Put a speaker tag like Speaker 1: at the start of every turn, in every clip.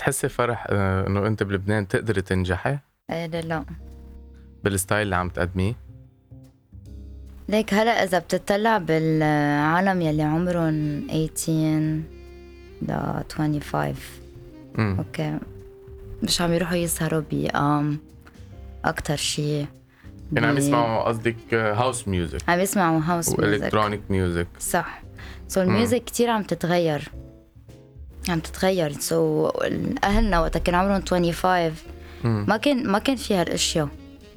Speaker 1: بتحسي فرح آه، إنه أنت بلبنان تقدري تنجحي؟
Speaker 2: إيه لا
Speaker 1: بالستايل اللي عم تقدميه؟
Speaker 2: ليك هلا إذا بتطلع بالعالم يلي عمرهم 18 ل 25
Speaker 1: امم
Speaker 2: أوكي. مش عم يروحوا يسهروا بقا أم أكتر شيء
Speaker 1: يعني عم يسمعوا قصدك house music
Speaker 2: عم يسمعوا house music
Speaker 1: و electronic music
Speaker 2: صح. so ال music كتير عم تتغير. عم تتغير so أهلنا وقت كان عمرهم 25
Speaker 1: مم.
Speaker 2: ما كان ما كان في هالأشياء.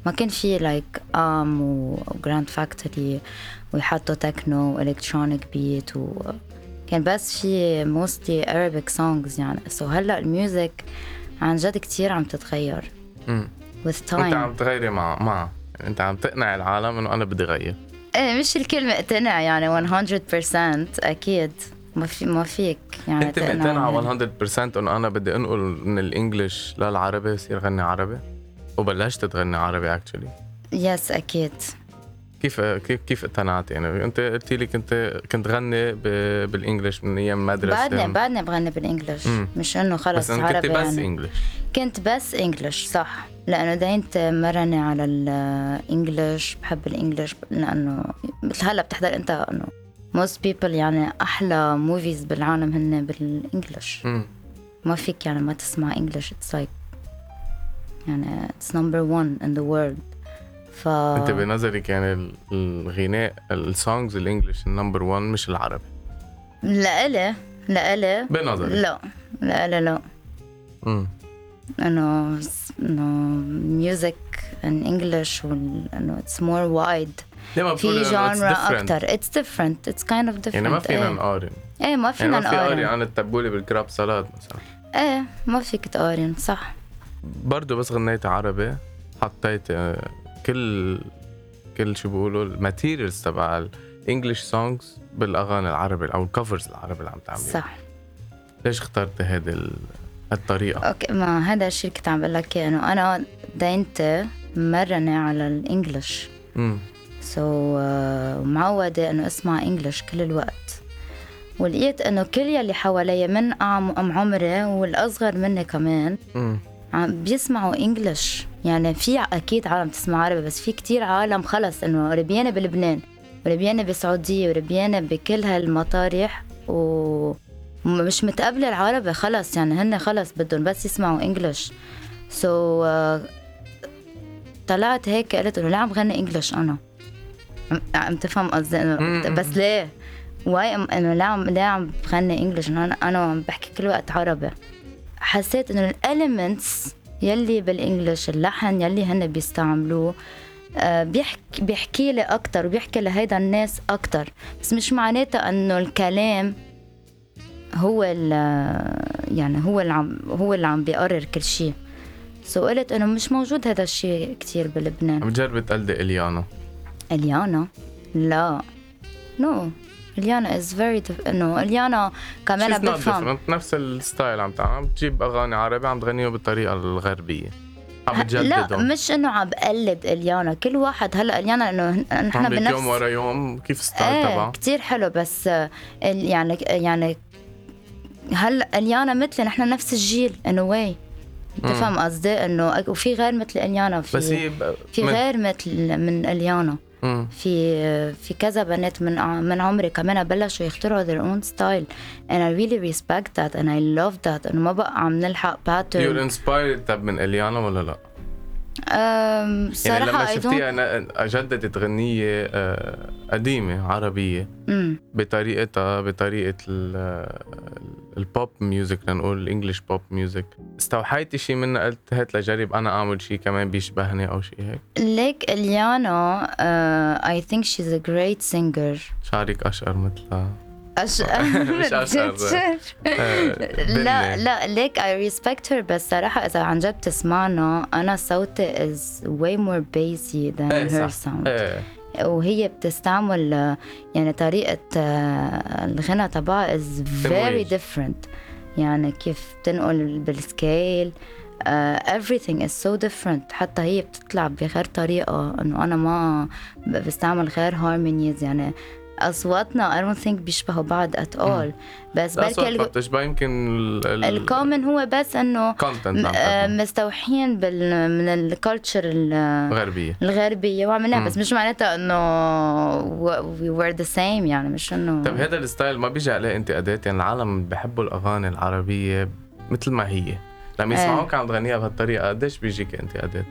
Speaker 2: ما كان في like أم و Grand Factory ويحطوا techno و electronic beat و كان بس في mostly Arabic songs يعني. so هلأ ال music عن جد كتير عم تتغير.
Speaker 1: امم
Speaker 2: with
Speaker 1: انت عم تغيري مع مع. أنت عم تقنع العالم إنه أنا بدي غير
Speaker 2: إيه مش الكلمة اقتنع يعني 100% أكيد. ما في ما فيك. يعني
Speaker 1: انت مقتنعة 100% إنه أنا بدي أنقل من ال English للعربي يصير غني عربي؟ وبلشت تغني عربي actually
Speaker 2: yes أكيد.
Speaker 1: كيف كيف كيف اقتنعت؟ يعني أنت قلتي لي كنت كنت غني بال English من أيام مدرسة.
Speaker 2: بعدني بعدني بغني بال English
Speaker 1: مم.
Speaker 2: مش إنه
Speaker 1: بس
Speaker 2: خلص
Speaker 1: أنا كنت
Speaker 2: عربي
Speaker 1: بس
Speaker 2: يعني.
Speaker 1: English
Speaker 2: كنت بس English صح. لأنه دينتي مرنة على ال English بحب ال English لأنه مثل هلأ بتحضر أنت إنه most people يعني أحلى movies بالعالم هن بال
Speaker 1: English.
Speaker 2: ما فيك يعني ما تسمع English. it's like يعني it's number 1 in the world. ف
Speaker 1: أنت بنظرك يعني ال- الغناء ال songs ال English ال number 1 مش العربي.
Speaker 2: لإلي لإلي
Speaker 1: بنظرك.
Speaker 2: لا لإلي لا.
Speaker 1: امم
Speaker 2: إنه إنه music in English إنه it's
Speaker 1: more wide
Speaker 2: في
Speaker 1: genre؟ أكثر it's different
Speaker 2: it's kind of different
Speaker 1: يعني ما فينا نقارن
Speaker 2: إيه ما
Speaker 1: يعني
Speaker 2: فينا
Speaker 1: ما في قارن
Speaker 2: نقارن
Speaker 1: عن التبولة بال crab salad مثلا
Speaker 2: إيه ما فيك تقارن صح
Speaker 1: برضه بس غنيت عربي حطيت كل كل شو بيقولوا ال materials تبع ال English songs بالاغاني العربي أو ال covers العربي اللي عم تعملي
Speaker 2: صح
Speaker 1: ليش اخترت هذه ال- الطريقة؟
Speaker 2: أوكي ما هذا الشيء كنت عم بقول لك انه أنا دينتي مرنة على ال
Speaker 1: English
Speaker 2: so so, معودة انه أسمع English كل الوقت. ولقيت أنه كل يلي حوالي من من أم عمري والأصغر مني كمان عم بيسمعوا إنجلش. يعني في أكيد عالم تسمع عربي بس في كتير عالم خلص إنه ربيانه بلبنان وربيانه بالسعوديه وربيانه بكل هالمطارح و مش متقبله العربي خلص يعني هن خلص بدهم بس يسمعوا English. so so, طلعت هيك قلت إنه لا عم غني English أنا. عم, تفهم قصدي؟ انه. بس ليه؟ why انه لا عم لا عم بغني English أنا أنا عم بحكي كل وقت عربي. حسيت إنه ال elements يلي بال English اللحن يلي هن بيستعملوه آه، بيحكي بيحكي لي أكثر وبيحكي لهيدا الناس أكثر بس مش معناتها إنه الكلام هو ال يعني هو اللي عم هو اللي عم بيقرر كل شيء. so قلت إنه مش موجود هذا الشيء كتير بلبنان.
Speaker 1: عم تجربي تقلدي إليانا.
Speaker 2: اليانا لا no اليانا is very انه اليانا كمان بفهم.
Speaker 1: نفس الستايل عم تعمل عم تجيب أغاني عربي عم تغنيها بالطريقة الغربية. عم
Speaker 2: لا مش إنه عم بقلد إليانا. كل واحد هلأ إليانا إنه نحن بنفس
Speaker 1: يوم ورا يوم كيف ال
Speaker 2: style إيه
Speaker 1: تبعه؟
Speaker 2: كتير حلو بس يعني يعني هلأ إليانا مثل نحن نفس الجيل انه why تفهم قصدي؟ إنه وفي غير مثل إليانا في
Speaker 1: بس هي
Speaker 2: في غير مثل من
Speaker 1: إليانا.
Speaker 2: في في كذا بنات من من عمري كمان بلشوا يخترعوا their own style and I really respect that and I love that انه ما بقى عم نلحق
Speaker 1: your
Speaker 2: pattern
Speaker 1: inspired طب من اليانا ولا لا؟ يعني لما شفتيها جددت غنية آه، قديمة عربية
Speaker 2: مم.
Speaker 1: بطريقتها بطريقة ال- ال pop music لنقول ال English pop music استوحيتي شيء منها قلت هات لجرب أنا أعمل شيء كمان بيشبهني أو شيء هيك
Speaker 2: ليك اليانا uh, I think she's a great singer
Speaker 1: شعرك أشقر مثلها. مش أشقر. آه،
Speaker 2: لا. لا ليك I respect her بس صراحة إذا عن جد بتسمعنا أنا صوتي bassy than
Speaker 1: إيه
Speaker 2: her
Speaker 1: صح.
Speaker 2: sound
Speaker 1: إيه
Speaker 2: وهي بتستعمل آه، يعني طريقة آه، الغنى تبعها very
Speaker 1: تمويج.
Speaker 2: different يعني كيف بتنقل بال scale uh, everything is so different حتى هي بتطلع بغير طريقة إنه أنا ما بستعمل غير harmonies يعني أصواتنا I don't think بيشبهوا بعض at all. بس بلكي ال-
Speaker 1: بتشبه يمكن ال- ال-
Speaker 2: ال common هو بس إنه آه، مستوحين بال من ال culture
Speaker 1: غربية
Speaker 2: الغربية. وعملناها. بس مش معناتها إنه و- we were the same يعني مش إنه
Speaker 1: طيب هذا الستايل ما بيجي عليه انتقادات؟ يعني العالم بحبوا الأغاني العربية مثل ما هي. لما
Speaker 2: إيه.
Speaker 1: يسمعوك عم تغنيها بهالطريقة قديش بيجيك انتقادات؟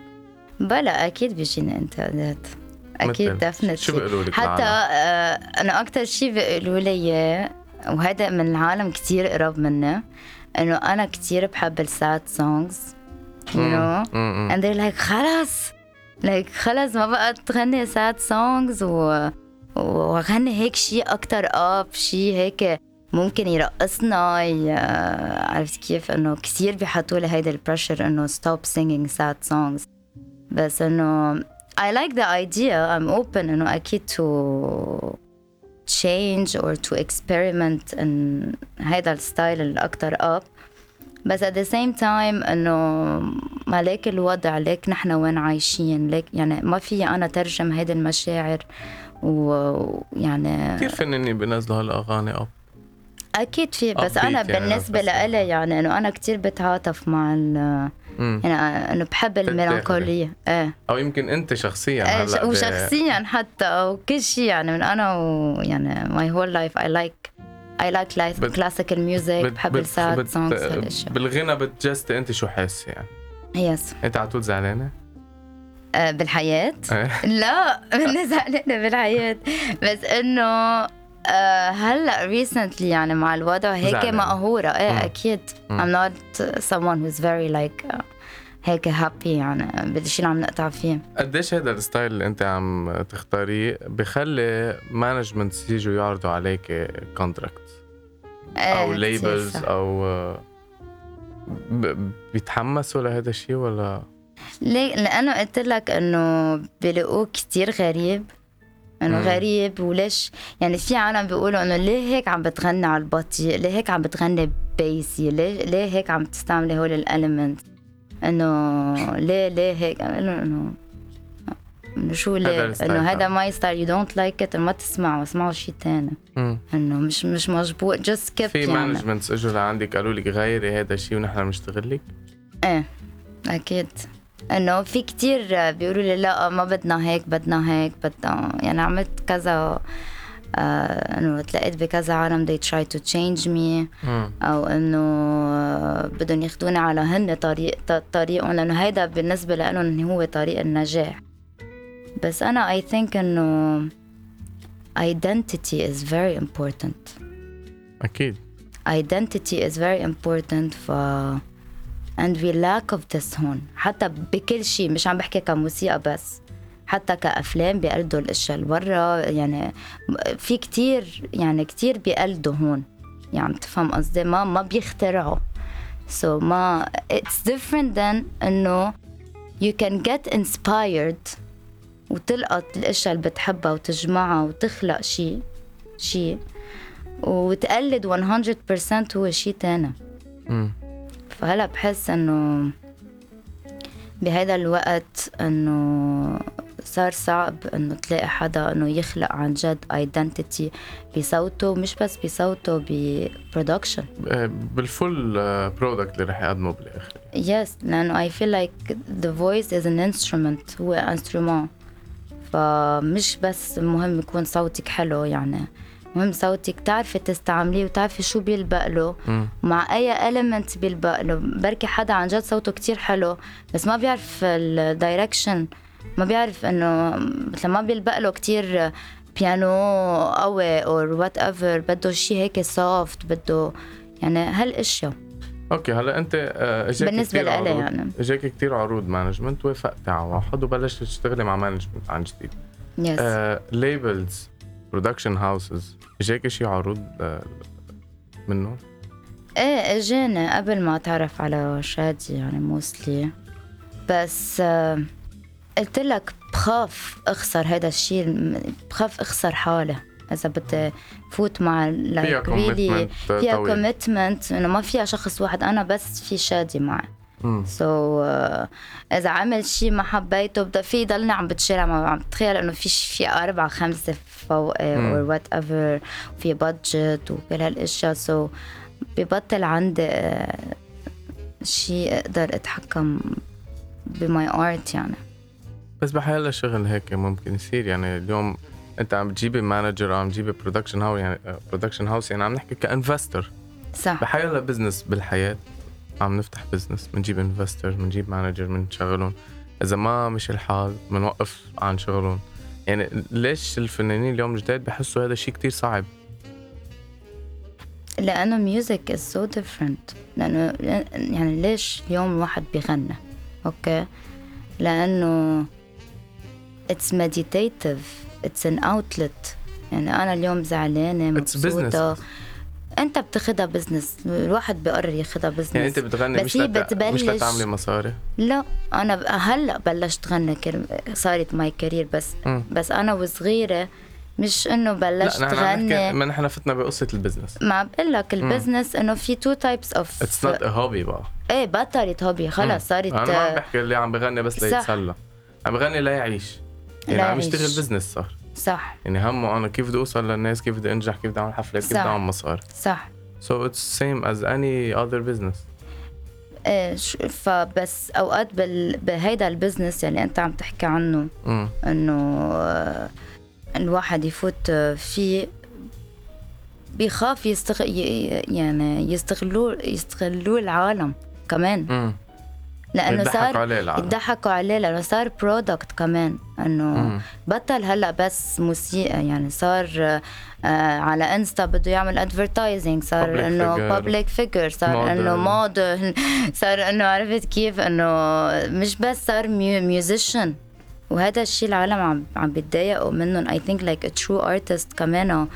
Speaker 2: بلا أكيد بيجينا انتقادات. أكيد
Speaker 1: مثل شو بيقولوا لك
Speaker 2: حتى؟ آه، أنا أكثر شيء بيقولوا لي وهذا من العالم كتير قرب مني إنه أنا كتير بحب الساد سونجز you know
Speaker 1: مم.
Speaker 2: and they're like خلص like خلص ما بقى تغني sad songs و وغني هيك شيء أكتر up شيء هيك ممكن يرقصنا ي- عرفت كيف؟ إنه كثير بيحطوا لي هيدا ال pressure إنه stop singing sad songs. بس إنه I like the idea. I'm open انه أكيد to change or to experiment in هيدا ال style الاكتر up بس at the same time إنه ما ليك الوضع ليك نحن وين عايشين؟ ليك يعني ما في أنا ترجم هيدي المشاعر ويعني
Speaker 1: كثير فنانين بينزلوا هالأغاني اب
Speaker 2: أكيد في بس
Speaker 1: upbeat
Speaker 2: أنا
Speaker 1: يعني
Speaker 2: بالنسبة
Speaker 1: بس-
Speaker 2: لإلي يعني إنه أنا كتير بتعاطف مع ال. يعني إنه بحب الميلانكولية. إيه.
Speaker 1: أو يمكن أنت شخصيا
Speaker 2: إيه،
Speaker 1: هلأ ب-
Speaker 2: وشخصيا حتى وكل شيء يعني من أنا ويعني my whole life I like I like like
Speaker 1: بت-
Speaker 2: classical music
Speaker 1: بت-
Speaker 2: بحب ال
Speaker 1: sad
Speaker 2: songs هالاشياء
Speaker 1: بالغنى بتجستي أنت شو حاسه يعني؟
Speaker 2: yes
Speaker 1: أنت على طول زعلانه؟
Speaker 2: آه، بالحياة؟
Speaker 1: إيه.
Speaker 2: لا أنا زعلانه بالحياة. بس إنه آه، هلا recently يعني مع الوضع هيك. مقهورة. إيه
Speaker 1: أكيد.
Speaker 2: I'm not someone who's very like uh, هيك happy يعني بالشيء اللي عم نقطع فيه
Speaker 1: قديش هذا ال style اللي أنت عم تختاريه بخلي management يجوا يعرضوا عليك contract أو
Speaker 2: إيه،
Speaker 1: labels
Speaker 2: كتير صح.
Speaker 1: أو ب- بيتحمسوا لهذا الشيء ولا
Speaker 2: ليه لأنه قلت لك إنه بيلاقوه كتير غريب انه. غريب وليش؟ يعني في عالم بيقولوا انه ليه هيك عم بتغني على البطيء؟ ليه هيك عم بتغني basic ليه ليه هيك عم تستعملي هول ال element انه ليه ليه هيك؟ انه انه انه شو ليه؟ انه هذا. my style you don't like it ما تسمعوا اسمعوا شيء تاني.
Speaker 1: مم.
Speaker 2: انه مش مش مزبوط just skip
Speaker 1: في
Speaker 2: يعني.
Speaker 1: managements اجوا لعندك قالوا لك غيري هذا الشيء ونحن بنشتغل لك؟
Speaker 2: إيه أكيد. إنه في كتير بيقولوا لي لا ما بدنا هيك بدنا هيك بدنا يعني عملت كذا آه إنه تلاقيت بكذا عالم they try to change me. أو إنه آه، بدهم ياخذوني على هن طريق طريقهم لأنه هيدا بالنسبة لهم هو طريق النجاح. بس أنا I think إنه identity is very important.
Speaker 1: أكيد.
Speaker 2: Identity is very important ف and we lack of this هون حتى بكل شيء مش عم بحكي كموسيقى بس حتى كأفلام بيقلدوا الأشياء اللي برا يعني في كتير يعني كتير بيقلدوا هون. يعني تفهم قصدي؟ ما ما بيخترعوا. So ما it's different than إنه you can get inspired وتلقط الأشياء اللي بتحبها وتجمعها وتخلق شيء شيء وتقلد 100% هو شيء تاني. فهلا بحس إنه بهذا الوقت إنه صار صعب إنه تلاقي حدا إنه يخلق عن جد identity بصوته مش بس بصوته ب
Speaker 1: production بال full product اللي رح يقدمه بالآخر.
Speaker 2: yes لأنه I feel like the voice is an instrument هو instrument فمش بس مهم يكون صوتك حلو يعني. مهم صوتك تعرفي تستعمليه وتعرفي شو بيلبق له. مع أي element بيلبق له بركي حدا عن جد صوته كتير حلو بس ما بيعرف ال direction ما بيعرف إنه مثل ما بيلبق له كتير بيانو قوي أو whatever بده شيء هيك soft بده يعني هالأشياء.
Speaker 1: okay هلا أنت آه، اجاك
Speaker 2: بالنسبة
Speaker 1: كتير
Speaker 2: لإلي يعني.
Speaker 1: اجاك كثير عروض management وافقتي على واحد وبلشت تشتغلي مع management عن جديد.
Speaker 2: yes
Speaker 1: labels production houses اجاك شي عروض آه، منهم
Speaker 2: إيه اجاني قبل ما اتعرف على شادي يعني mostly بس آه، قلت لك بخاف أخسر هذا الشيء بخاف أخسر حالي. إذا بدي فوت مع
Speaker 1: فيها
Speaker 2: like really
Speaker 1: commitment
Speaker 2: فيها commitment إنه ما فيها شخص واحد أنا بس في شادي معي. so, uh, إذا عمل شيء ما حبيته بدا في ضلني عم بتشارع عم بتخيل إنه في ش- في اربعه خمسة فوق. أو whatever في budget وكل هالأشياء. so, ببطل عندي آه، شيء أقدر أتحكم ب my art يعني.
Speaker 1: بس بحيلا شغل هيك ممكن يصير. يعني اليوم أنت عم تجيبي manager عم تجيبي production house يعني production house يعني عم نحكي ك investor
Speaker 2: صح.
Speaker 1: بحيلا business بالحياة عم نفتح business بنجيب investor بنجيب manager بنشغلهم إذا ما مش الحال بنوقف عن شغلهم. يعني ليش الفنانين اليوم الجداد بحسوا هذا الشيء كتير صعب؟
Speaker 2: لأنه music is so different لأنه يعني ليش اليوم الواحد بيغنى؟ okay؟ لأنه it's meditative it's an outlet يعني أنا اليوم زعلانة
Speaker 1: مبسوطة.
Speaker 2: أنت بتاخدها business الواحد بيقرر ياخدها business
Speaker 1: يعني أنت بتغني
Speaker 2: بس
Speaker 1: مش
Speaker 2: هي
Speaker 1: لت... مش
Speaker 2: بتبلش-
Speaker 1: لتعملي مصاري؟
Speaker 2: لا أنا هلأ بلشت غنى car- صارت my career بس.
Speaker 1: مم.
Speaker 2: بس أنا وصغيرة مش إنه بلشت
Speaker 1: لا عم
Speaker 2: غني
Speaker 1: ما نحن فتنا بقصة ال business
Speaker 2: ما بقول لك ال business إنه في two types of
Speaker 1: it's not a hobby بقى.
Speaker 2: إيه بطلت hobby خلص صارت
Speaker 1: أنا ما عم بحكي اللي عم بغني بس. ليتسلى. عم بغني ليعيش. يعني عم
Speaker 2: ليعيش.
Speaker 1: يشتغل business صار.
Speaker 2: صح.
Speaker 1: يعني همه أنا كيف بدي أوصل للناس كيف بدي أنجح كيف بدي أعمل حفلات كيف. بدي أعمل مصاري.
Speaker 2: صح.
Speaker 1: So it's same as any other business.
Speaker 2: إيه فبس أوقات بال... بهيدا ال business اللي أنت عم تحكي عنه إنه آه، الواحد يفوت آه، فيه بيخاف يستغ... ي- يعني يستغلوه يستغلوه العالم كمان.
Speaker 1: امم لأنه
Speaker 2: صار
Speaker 1: عليه العالم.
Speaker 2: يضحكوا عليه لأنه صار product كمان
Speaker 1: إنه.
Speaker 2: بطل هلأ بس موسيقى يعني صار آه، على Insta بده يعمل advertising صار
Speaker 1: إنه.
Speaker 2: public
Speaker 1: figure
Speaker 2: صار. إنه موديل صار إنه عرفت كيف إنه مش بس صار musician وهذا الشيء العالم عم عم بيتضايقوا منهم I think like a true artist كمان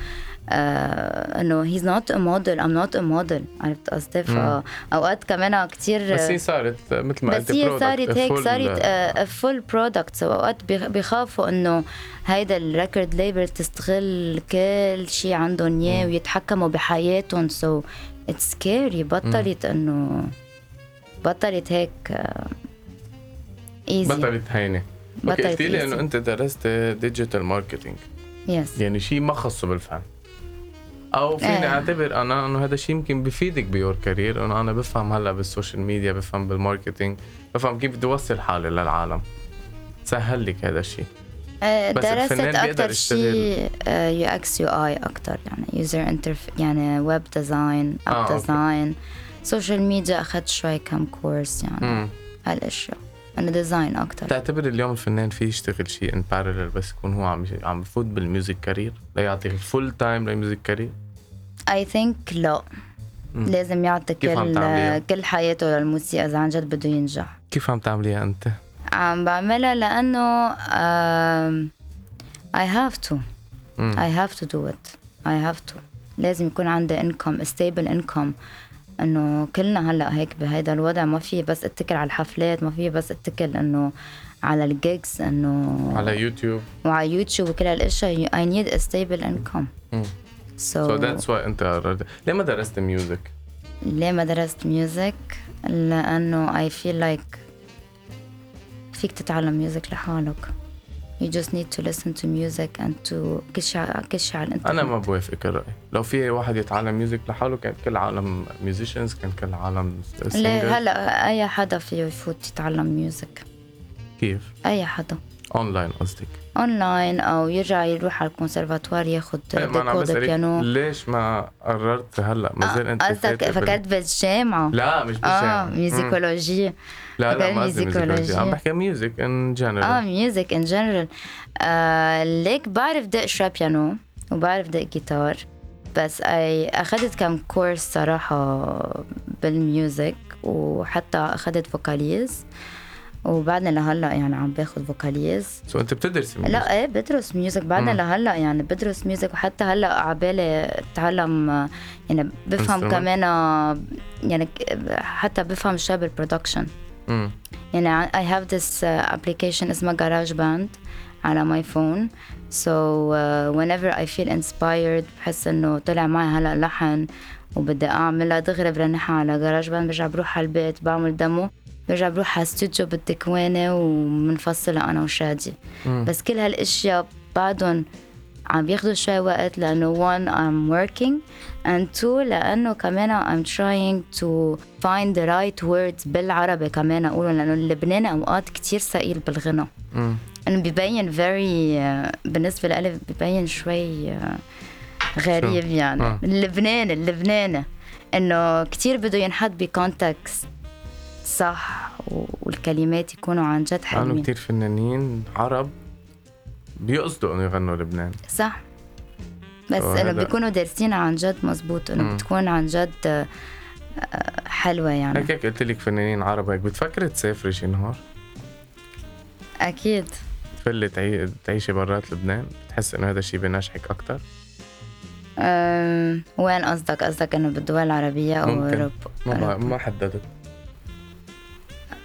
Speaker 2: انه he's not a model I'm not a model عرفت قصدي؟ فاوقات كمان كتير
Speaker 1: بس هي صارت مثل ما
Speaker 2: بس
Speaker 1: قلت
Speaker 2: هي
Speaker 1: product,
Speaker 2: صارت هيك صارت full product أوقات بيخ- بيخافوا إنه هيدا ال record label تستغل كل شيء عندهم إياه ويتحكموا بحياتهم. so it's scary بطلت إنه بطلت هيك easy
Speaker 1: بطلت هينة.
Speaker 2: بطلت
Speaker 1: قلتي لي
Speaker 2: إنه.
Speaker 1: أنت درست digital marketing
Speaker 2: yes
Speaker 1: يعني شيء ما خصه بالفن أو فيني
Speaker 2: إيه.
Speaker 1: أعتبر أنا إنه هذا الشيء يمكن بفيدك ب your career إنه أنا بفهم هلأ بال social media بفهم بال marketing بفهم كيف بدي اوصل حالي للعالم. سهل لك هذا الشيء بس
Speaker 2: درست أكثر شيء UX UI أكثر يعني user interf يعني web design
Speaker 1: آه،
Speaker 2: app
Speaker 1: okay.
Speaker 2: design social media أخذت شوي كم course يعني هالأشياء. أنا design أكثر
Speaker 1: تعتبر اليوم الفنان فيه يشتغل شيء in parallel بس يكون هو عم عم بفوت بال music career ليعطي full time لل music
Speaker 2: career I think لا
Speaker 1: مم.
Speaker 2: لازم يعطي كل؟ كل حياته للموسيقى إذا عن جد بده ينجح
Speaker 1: كيف عم تعمليها أنت؟
Speaker 2: عم بعملها لأنه have to
Speaker 1: مم.
Speaker 2: I have to do it I have to لازم يكون عندي income stable income إنه كلنا هلأ هيك بهيدا الوضع ما في بس اتكل على الحفلات ما في بس اتكل إنه على ال gigs إنه
Speaker 1: على يوتيوب.
Speaker 2: وعلى يوتيوب وكل هالأشياء. I need a stable income.
Speaker 1: مم.
Speaker 2: so,
Speaker 1: So that's why أنت ليه ما درست music؟
Speaker 2: ليه ما درست music لأنه I feel like فيك تتعلم music لحالك. You just need to listen to music and to كل شيء كل شيء على الانترنت
Speaker 1: أنا ما بوافقك الرأي. لو في واحد يتعلم music لحاله كان كل عالم musicians كان كل عالم
Speaker 2: ليه. هلا أي حدا فيه يفوت يتعلم music
Speaker 1: كيف؟
Speaker 2: أي حدا.
Speaker 1: اونلاين قصدك.
Speaker 2: اونلاين أو يرجع يروح على الكونسرفاتوار
Speaker 1: عم
Speaker 2: ديكود بيانو
Speaker 1: ليش ما قررت هلا؟ ما زال أنت
Speaker 2: قصدك فكرت بالجامعة
Speaker 1: لا مش
Speaker 2: آه
Speaker 1: بالجامعة مم.
Speaker 2: ميوزيكولوجيا
Speaker 1: لا لا ما قصدي.
Speaker 2: ميوزيكولوجيا
Speaker 1: عم بحكي music in
Speaker 2: آه
Speaker 1: general
Speaker 2: music in general ليك بعرف دق شوي بيانو وبعرف دق جيتار بس إيه أخذت كم course صراحة بال music وحتى أخذت vocalise وبعدنا لهلا يعني عم باخذ vocalise
Speaker 1: so أنت بتدرسي music
Speaker 2: لا إيه بدرس music بعدنا. لهلا يعني بدرس music وحتى هلا عبالي اتعلم آه، يعني بفهم؟ كمان آه، يعني حتى بفهم شوي بال production
Speaker 1: مم.
Speaker 2: يعني I have this uh, application اسمها GarageBand على my phone so uh, whenever I feel inspired بحس إنه طلع معي هلا لحن وبدي أعملها دغري برنمها على GarageBand برجع بروح على البيت بعمل demo برجع بروح على استوديو بالدكوانة ومنفصلة أنا وشادي
Speaker 1: مم.
Speaker 2: بس كل هالأشياء بعدهم عم بياخدوا شوي وقت لأنه one I'm working and two لأنه كمان I'm trying to find the right words بالعربي كمان أقولهم لأنه اللبناني أوقات كتير ثقيل بالغنى. إنه ببين very آه، بالنسبة لألف ببين شوي آه، غريب؟ يعني
Speaker 1: آه.
Speaker 2: اللبناني اللبناني إنه كتير بده ينحط بكونتكست صح والكلمات يكونوا عن جد حلوين
Speaker 1: كثير فنانين عرب بيقصدوا إنه يغنوا لبنان
Speaker 2: صح بس انه بيكونوا دارسين عن جد مزبوط
Speaker 1: إنه.
Speaker 2: بتكون عن جد آه، آه، حلوة يعني.
Speaker 1: هيك هيك قلت لك فنانين عرب هيك بتفكري تسافري شي نهار؟
Speaker 2: أكيد.
Speaker 1: تفلي تعي... تعيشي برات لبنان؟ بتحس إنه هذا الشيء بينجحك أكثر
Speaker 2: أم، وين قصدك؟ قصدك إنه بالدول العربية أو
Speaker 1: ممكن.
Speaker 2: أوروبا؟
Speaker 1: ما. ما حددت.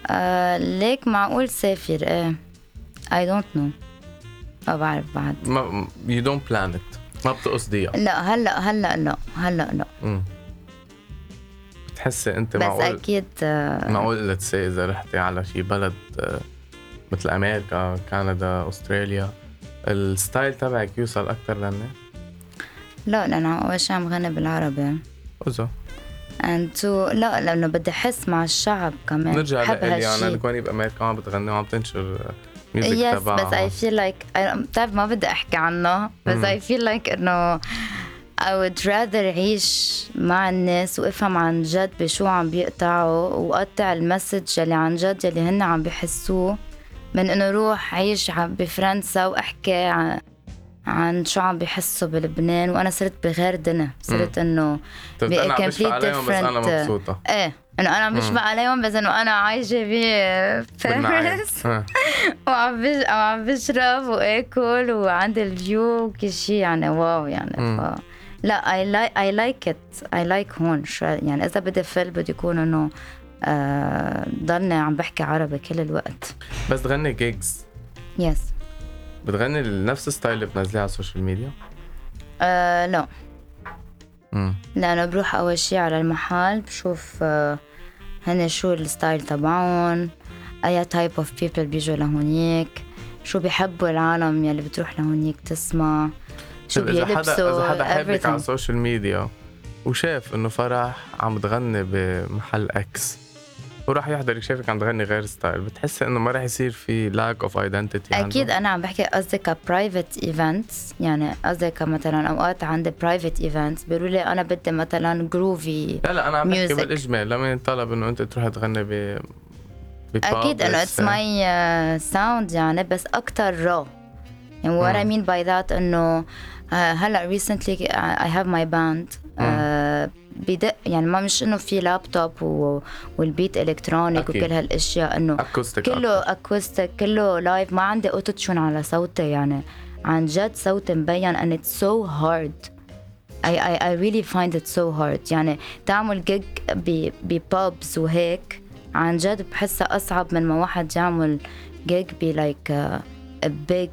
Speaker 2: آه ليك معقول سافر إيه. I don't know. ما بعرف بعد.
Speaker 1: ما you don't plan it ما بتقصديها
Speaker 2: لا هلأ هلأ لا هلأ لا.
Speaker 1: مم. بتحسي انت
Speaker 2: بس
Speaker 1: معقول
Speaker 2: أكيد آه.
Speaker 1: معقول let's say إذا رحتي على شي بلد آه، مثل أمريكا كندا أستراليا ال style تبعك يوصل أكثر لهنا
Speaker 2: لا لأنه أول شيء عم غني بالعربي.
Speaker 1: اذا
Speaker 2: and two لا لأنه بدي أحس مع الشعب كمان
Speaker 1: نرجع
Speaker 2: بحب
Speaker 1: لإلي أنا
Speaker 2: هالشي.
Speaker 1: كوني بامريكا عم بتغني وعم تنشر
Speaker 2: بس
Speaker 1: تبعها
Speaker 2: I feel like I- بتعرف ما بدي أحكي عنه بس. I feel like إنه I would rather عيش مع الناس وأفهم عن جد بشو عم بيقطعوا وقطع المسج اللي عن جد اللي هن عم بيحسوه من إنه روح عيش بفرنسا وأحكي عن عن شو عم بيحسوا بلبنان وأنا صرت بغير دنيا صرت
Speaker 1: إنه بشفق
Speaker 2: complete
Speaker 1: عليهم بس
Speaker 2: أنا
Speaker 1: مبسوطة.
Speaker 2: إيه إنه أنا عم بشبع عليهم بس إنه أنا
Speaker 1: عايشة.
Speaker 2: بباريس
Speaker 1: آه.
Speaker 2: وعم. وعم بشرب واكل وعندي الفيو وكل شيء يعني واو يعني. ف... لا اي لايك اي لايك ات اي لايك هون شو يعني إذا بدي فل بده يكون إنه آه ضلني عم بحكي عربي كل الوقت.
Speaker 1: بس تغني gigs
Speaker 2: yes
Speaker 1: بتغني نفس ال style اللي بتنزليه على ال social media؟
Speaker 2: آه لا
Speaker 1: امم
Speaker 2: لأنه بروح أول شي على المحل بشوف آه، هن شو ال style تبعهم أي type of people بيجوا لهونيك شو بيحبوا العالم يلي بتروح لهونيك تسمع شو
Speaker 1: طيب إذا حدا
Speaker 2: بيلبسوا
Speaker 1: إذا حدا حابك على.
Speaker 2: ال
Speaker 1: social media وشاف إنه فرح عم تغني بمحل X وراح يحضرك شافك عم تغني غير style بتحس إنه ما راح يصير في lack of identity
Speaker 2: أكيد أنا عم بحكي قصدي ك private events يعني قصدي كمثلا أوقات عندي private events بيقولوا لي أنا بدي مثلا groovy
Speaker 1: لا لا أنا عم بحكي. بالاجمال لما ينطلب إنه أنت تروح تغني ب
Speaker 2: أكيد
Speaker 1: إنه
Speaker 2: it's my sound يعني بس أكثر raw يعني what I mean by that إنه آه، هلأ recently I have my band. آه، بدق يعني ما مش إنه في لابتوب و- وال beat electronic
Speaker 1: أكيد.
Speaker 2: وكل هالأشياء
Speaker 1: إنه
Speaker 2: كله acoustic كله live ما عندي auto-tune على صوتي يعني عن جد صوتي مبين and it's so hard. I, I, I really find it so hard. يعني تعمل gig ب pubs وهيك عن جد بحسها أصعب من ما واحد يعمل جيج ب like a, a big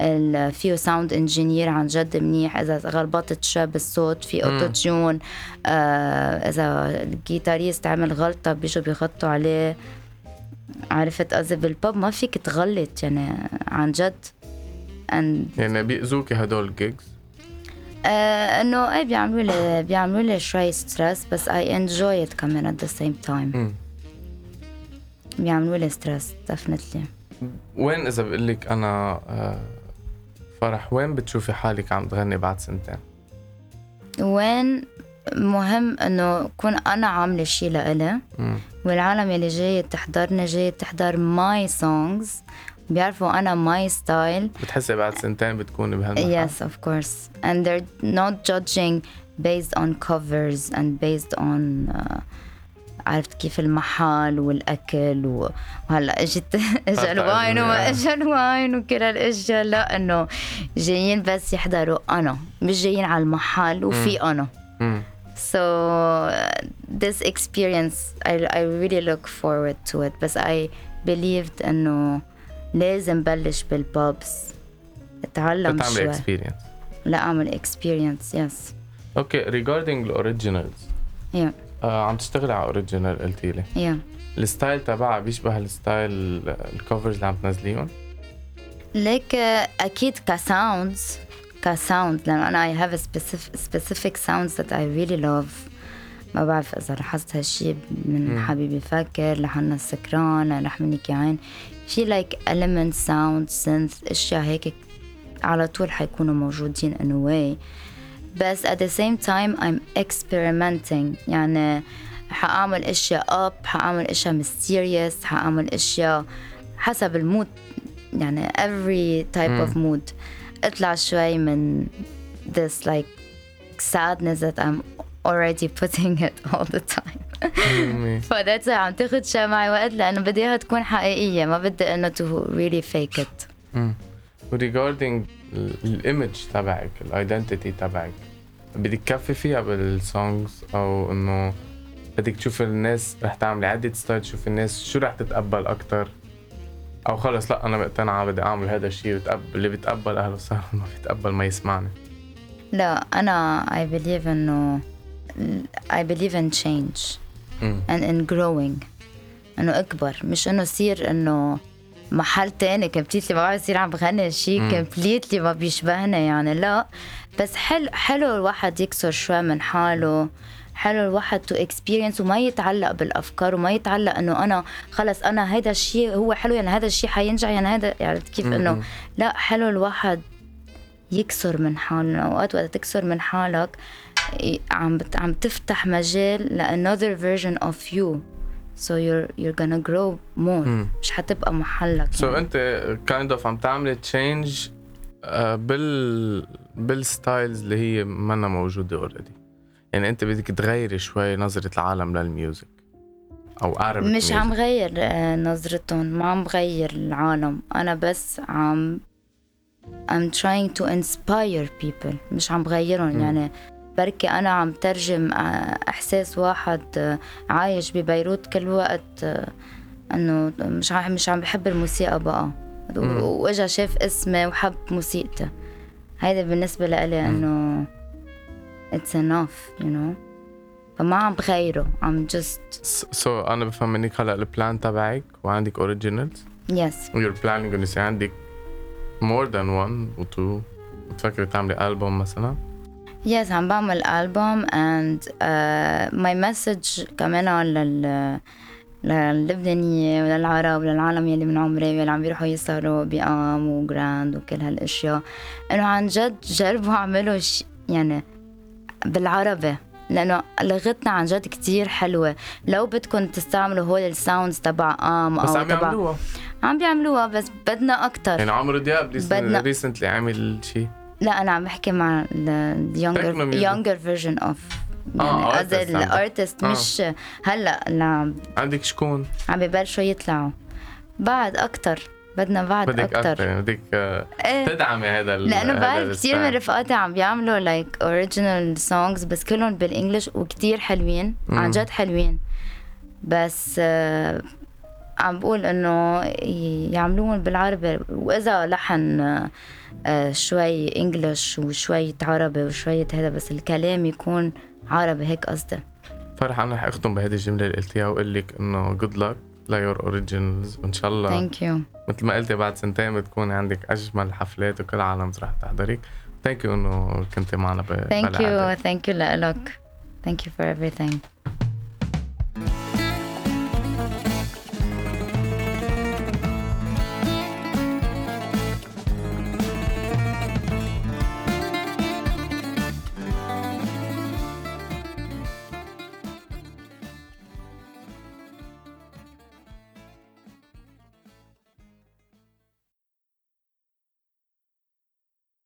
Speaker 2: ال- فيه sound engineer عن جد منيح. إذا غلبطت شوي بالصوت في auto-tune آه إذا ال guitarist عمل غلطة بيجوا بيغطوا عليه. عرفت قصدي؟ بال pub ما فيك تغلط يعني عن جد. And
Speaker 1: يعني بيأذوكي هدول ال gigs
Speaker 2: آه إنه إيه بيعملوا لي بيعملوا لي شوي stress بس I enjoy it كمان the same time.
Speaker 1: مم.
Speaker 2: بيعملوا لي stress definitely.
Speaker 1: وين إذا بقول لك أنا آه، فرح وين بتشوفي حالك عم تغني بعد سنتين؟
Speaker 2: وين مهم إنه كون أنا عاملة شيء لإلي. والعالم يلي جاية تحضرني جاية تحضر my songs بيعرفوا أنا my style
Speaker 1: بتحسي بعد سنتين بتكوني بهالمحل؟
Speaker 2: Yes, of course. And they're not judging based on covers and based on uh, عرفت كيف المحل والأكل و- وهلا اجت اجى.
Speaker 1: ال
Speaker 2: wine وما اجى ال wine وكل هالاشياء لا إنه جايين بس يحضروا أنا. مش جايين على المحل وفي
Speaker 1: أنا.
Speaker 2: So this experience I, I really look forward to it. بس I believed إنه لازم بلش بال pubs.
Speaker 1: أتعلم
Speaker 2: شوي.
Speaker 1: experience
Speaker 2: لا أعمل experience yes.
Speaker 1: أوكي ريجاردينج الاوريجينالز
Speaker 2: yeah.
Speaker 1: آه عم تشتغلي على اوريجينال قلتي لي.
Speaker 2: يا
Speaker 1: الستايل تبعها بيشبه الستايل الكفرز اللي عم تنزليهم؟
Speaker 2: ليك آه، أكيد كساوندز كساوند لأنه أنا a specific, specific sounds that I really love. ما بعرف إذا لاحظت هالشي من. حبيبي فاكر لحنا السكران لحمنك يا عين في لايك element sound synth أشياء هيك على طول حيكونوا موجودين in a way بس at the same time I'm experimenting. يعني حأعمل أشياء up حأعمل أشياء mysterious حأعمل أشياء حسب المود. يعني every type of mood. اطلع شوي من this like sadness that I'm already putting it all the time.
Speaker 1: مم.
Speaker 2: فذاتس عم تاخد شوي معي وقت لأنه بدي اياها تكون حقيقية. ما بدي إنه to really fake it.
Speaker 1: و regarding ال image تبعك ال identity تبعك. بدك تكفي فيها بال songs أو إنه بدك تشوف الناس رح تعملي عدة style تشوف الناس شو رح تتقبل أكتر. أو خلص لا أنا مقتنعة بدي أعمل هذا الشيء وتقبل اللي بيتقبل أهلا وسهلا ما بيتقبل ما يسمعني.
Speaker 2: لا أنا I believe إنه I believe in change and in growing. إنه أكبر مش إنه صير إنه محل تاني completely ما بعرف يصير عم بغني شيء completely ما بيشبهنا يعني لا. بس حلو حلو الواحد يكسر شوي من حاله حلو الواحد to experience وما يتعلق بالأفكار وما يتعلق إنه أنا خلص أنا هيدا الشيء هو حلو يعني هذا الشيء حينجح يعني هذا يعني كيف إنه لا حلو الواحد يكسر من حاله. أوقات وقت تكسر من حالك عم عم تفتح مجال ل another version of you. So you're you're gonna grow more. مش حتبقى محلك.
Speaker 1: so
Speaker 2: يعني.
Speaker 1: انت kind of عم تعملي change بال بال styles اللي هي منا موجودة already يعني انت بدك تغيري شوي نظرة العالم لل music أو اعرف
Speaker 2: مش عم غير آه، نظرتهم ما عم غير العالم. أنا بس عم I'm trying to inspire people. مش عم غيرهم يعني بركي أنا عم ترجم آه، إحساس واحد آه، عايش ببيروت كل وقت آه، إنه مش عم مش عم بحب الموسيقى بقى. و- وإجا شاف اسمي وحب موسيقتي. هيدا بالنسبة لإلي إنه it's enough you know. فما عم بغيره عم just
Speaker 1: so أنا بفهم منك هلأ ال plan تبعك وعندك originals
Speaker 2: yes.
Speaker 1: و you're planning انه يصير عندك more than 1 و 2 بتفكري تعملي البوم مثلا؟
Speaker 2: Yes عم بعمل ألبوم and uh, my message كمان لل للبنانية وللعرب وللعالم يلي من عمري واللي عم بيروحوا يسهروا ب AHM و Grand وكل هالأشياء. إنه عن جد جربوا أعملوا ش... يعني بالعربي لأنه لغتنا عن جد كتير حلوة. لو بدكم تستعملوا هول الساوندز تبع قام
Speaker 1: بس
Speaker 2: أو
Speaker 1: عم
Speaker 2: تبع عم بيعملوها بس بدنا أكتر.
Speaker 1: يعني عمرو دياب
Speaker 2: بدنا-
Speaker 1: ريسنتلي عمل شيء
Speaker 2: لا أنا عم بحكي مع ال younger
Speaker 1: Techno music.
Speaker 2: younger version of
Speaker 1: آه،
Speaker 2: يعني قصدي
Speaker 1: عندك.
Speaker 2: الارتست
Speaker 1: آه.
Speaker 2: مش هلا عم
Speaker 1: عندك شكون
Speaker 2: عم ببلشوا يطلعوا بعد أكتر بدنا بعد
Speaker 1: بدك أكثر بدك آه،
Speaker 2: إيه
Speaker 1: تدعمي هذا لأنه
Speaker 2: بعرف كثير من. رفقاتي عم بيعملوا لايك اوريجينال سونجز بس كلهم بالإنجلش وكتير حلوين عن جد حلوين بس آه، عم بقول إنه ي- يعملوهم بالعربي وإذا لحن آه، شوي English وشوية عربي وشوية هذا بس الكلام يكون عربي هيك قصدي.
Speaker 1: فرح أنا رح أختم بهذه الجملة اللي قلتيها وأقول لك إنه good luck ل your originals وإن شاء الله
Speaker 2: thank you
Speaker 1: مثل ما قلتي بعد سنتين بتكون عندك أجمل حفلات وكل العالم رح تحضرك. thank you إنه كنتي معنا ب thank.
Speaker 2: you ثانك يو لك ثانك يو فور everything.